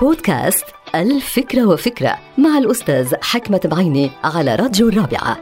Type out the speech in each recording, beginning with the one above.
بودكاست الفكرة وفكرة مع الأستاذ حكمة بعيني على راديو الرابعة.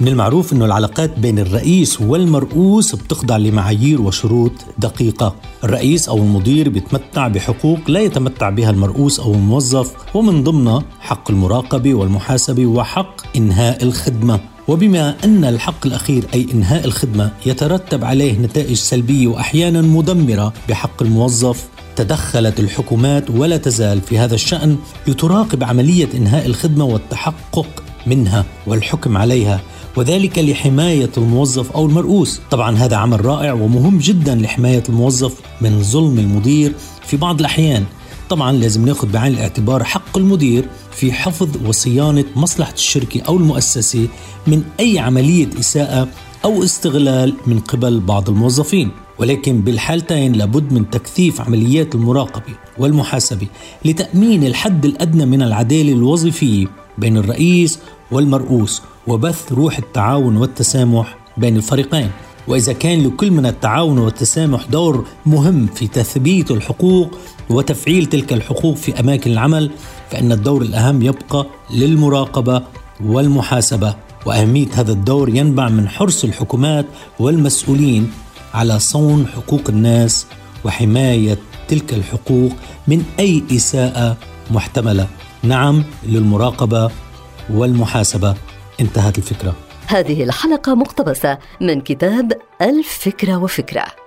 من المعروف أن العلاقات بين الرئيس والمرؤوس بتخضع لمعايير وشروط دقيقة. الرئيس أو المدير بيتمتع بحقوق لا يتمتع بها المرؤوس أو الموظف ومن ضمنها حق المراقبة والمحاسبة وحق إنهاء الخدمة. وبما أن الحق الأخير أي إنهاء الخدمة يترتب عليه نتائج سلبية وأحيانا مدمرة بحق الموظف تدخلت الحكومات ولا تزال في هذا الشأن لتراقب عملية إنهاء الخدمة والتحقق منها والحكم عليها وذلك لحماية الموظف أو المرؤوس. طبعا هذا عمل رائع ومهم جدا لحماية الموظف من ظلم المدير في بعض الأحيان. طبعا لازم ناخذ بعين الاعتبار حق المدير في حفظ وصيانة مصلحة الشركة أو المؤسسة من أي عملية إساءة أو استغلال من قبل بعض الموظفين ولكن بالحالتين لابد من تكثيف عمليات المراقبة والمحاسبة لتأمين الحد الأدنى من العدالة الوظيفية بين الرئيس والمرؤوس وبث روح التعاون والتسامح بين الفريقين. وإذا كان لكل من التعاون والتسامح دور مهم في تثبيت الحقوق وتفعيل تلك الحقوق في أماكن العمل فإن الدور الأهم يبقى للمراقبة والمحاسبة. وأهمية هذا الدور ينبع من حرص الحكومات والمسؤولين على صون حقوق الناس وحماية تلك الحقوق من أي إساءة محتملة. نعم للمراقبة والمحاسبة. انتهت الفكرة. هذه الحلقة مقتبسة من كتاب الفكرة وفكرة.